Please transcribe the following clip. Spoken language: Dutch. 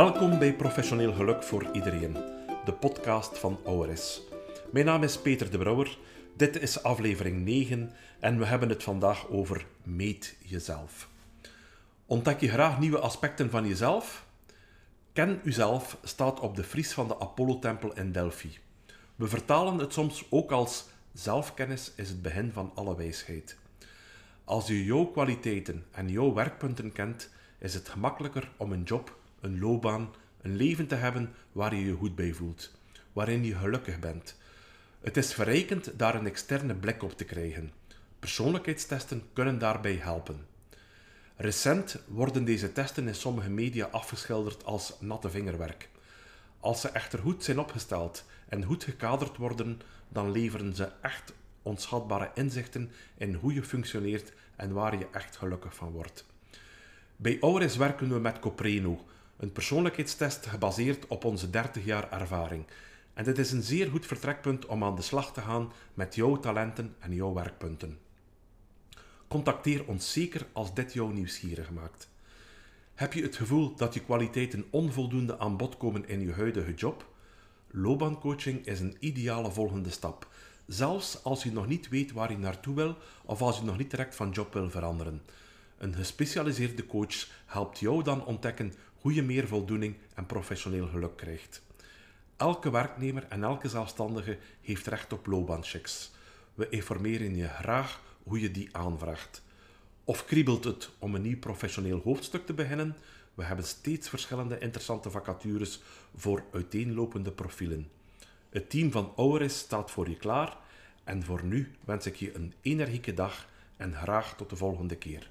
Welkom bij Professioneel Geluk voor Iedereen, de podcast van ORS. Mijn naam is Peter de Brouwer, dit is aflevering 9 en we hebben het vandaag over meet jezelf. Ontdek je graag nieuwe aspecten van jezelf? Ken uzelf staat op de fries van de Apollo-tempel in Delphi. We vertalen het soms ook als zelfkennis is het begin van alle wijsheid. Als je jouw kwaliteiten en jouw werkpunten kent, is het gemakkelijker om een job, een loopbaan, een leven te hebben waar je je goed bij voelt, waarin je gelukkig bent. Het is verrijkend daar een externe blik op te krijgen. Persoonlijkheidstesten kunnen daarbij helpen. Recent worden deze testen in sommige media afgeschilderd als natte vingerwerk. Als ze echter goed zijn opgesteld en goed gekaderd worden, dan leveren ze echt onschatbare inzichten in hoe je functioneert en waar je echt gelukkig van wordt. Bij Auris werken we met Copreno, een persoonlijkheidstest gebaseerd op onze 30 jaar ervaring. En dit is een zeer goed vertrekpunt om aan de slag te gaan met jouw talenten en jouw werkpunten. Contacteer ons zeker als dit jou nieuwsgierig maakt. Heb je het gevoel dat je kwaliteiten onvoldoende aan bod komen in je huidige job? Loopbaancoaching is een ideale volgende stap, zelfs als je nog niet weet waar je naartoe wil of als je nog niet direct van job wil veranderen. Een gespecialiseerde coach helpt jou dan ontdekken hoe je meer voldoening en professioneel geluk krijgt. Elke werknemer en elke zelfstandige heeft recht op loopbaanchecks. We informeren je graag hoe je die aanvraagt. Of kriebelt het om een nieuw professioneel hoofdstuk te beginnen? We hebben steeds verschillende interessante vacatures voor uiteenlopende profielen. Het team van Auris staat voor je klaar en voor nu wens ik je een energieke dag en graag tot de volgende keer.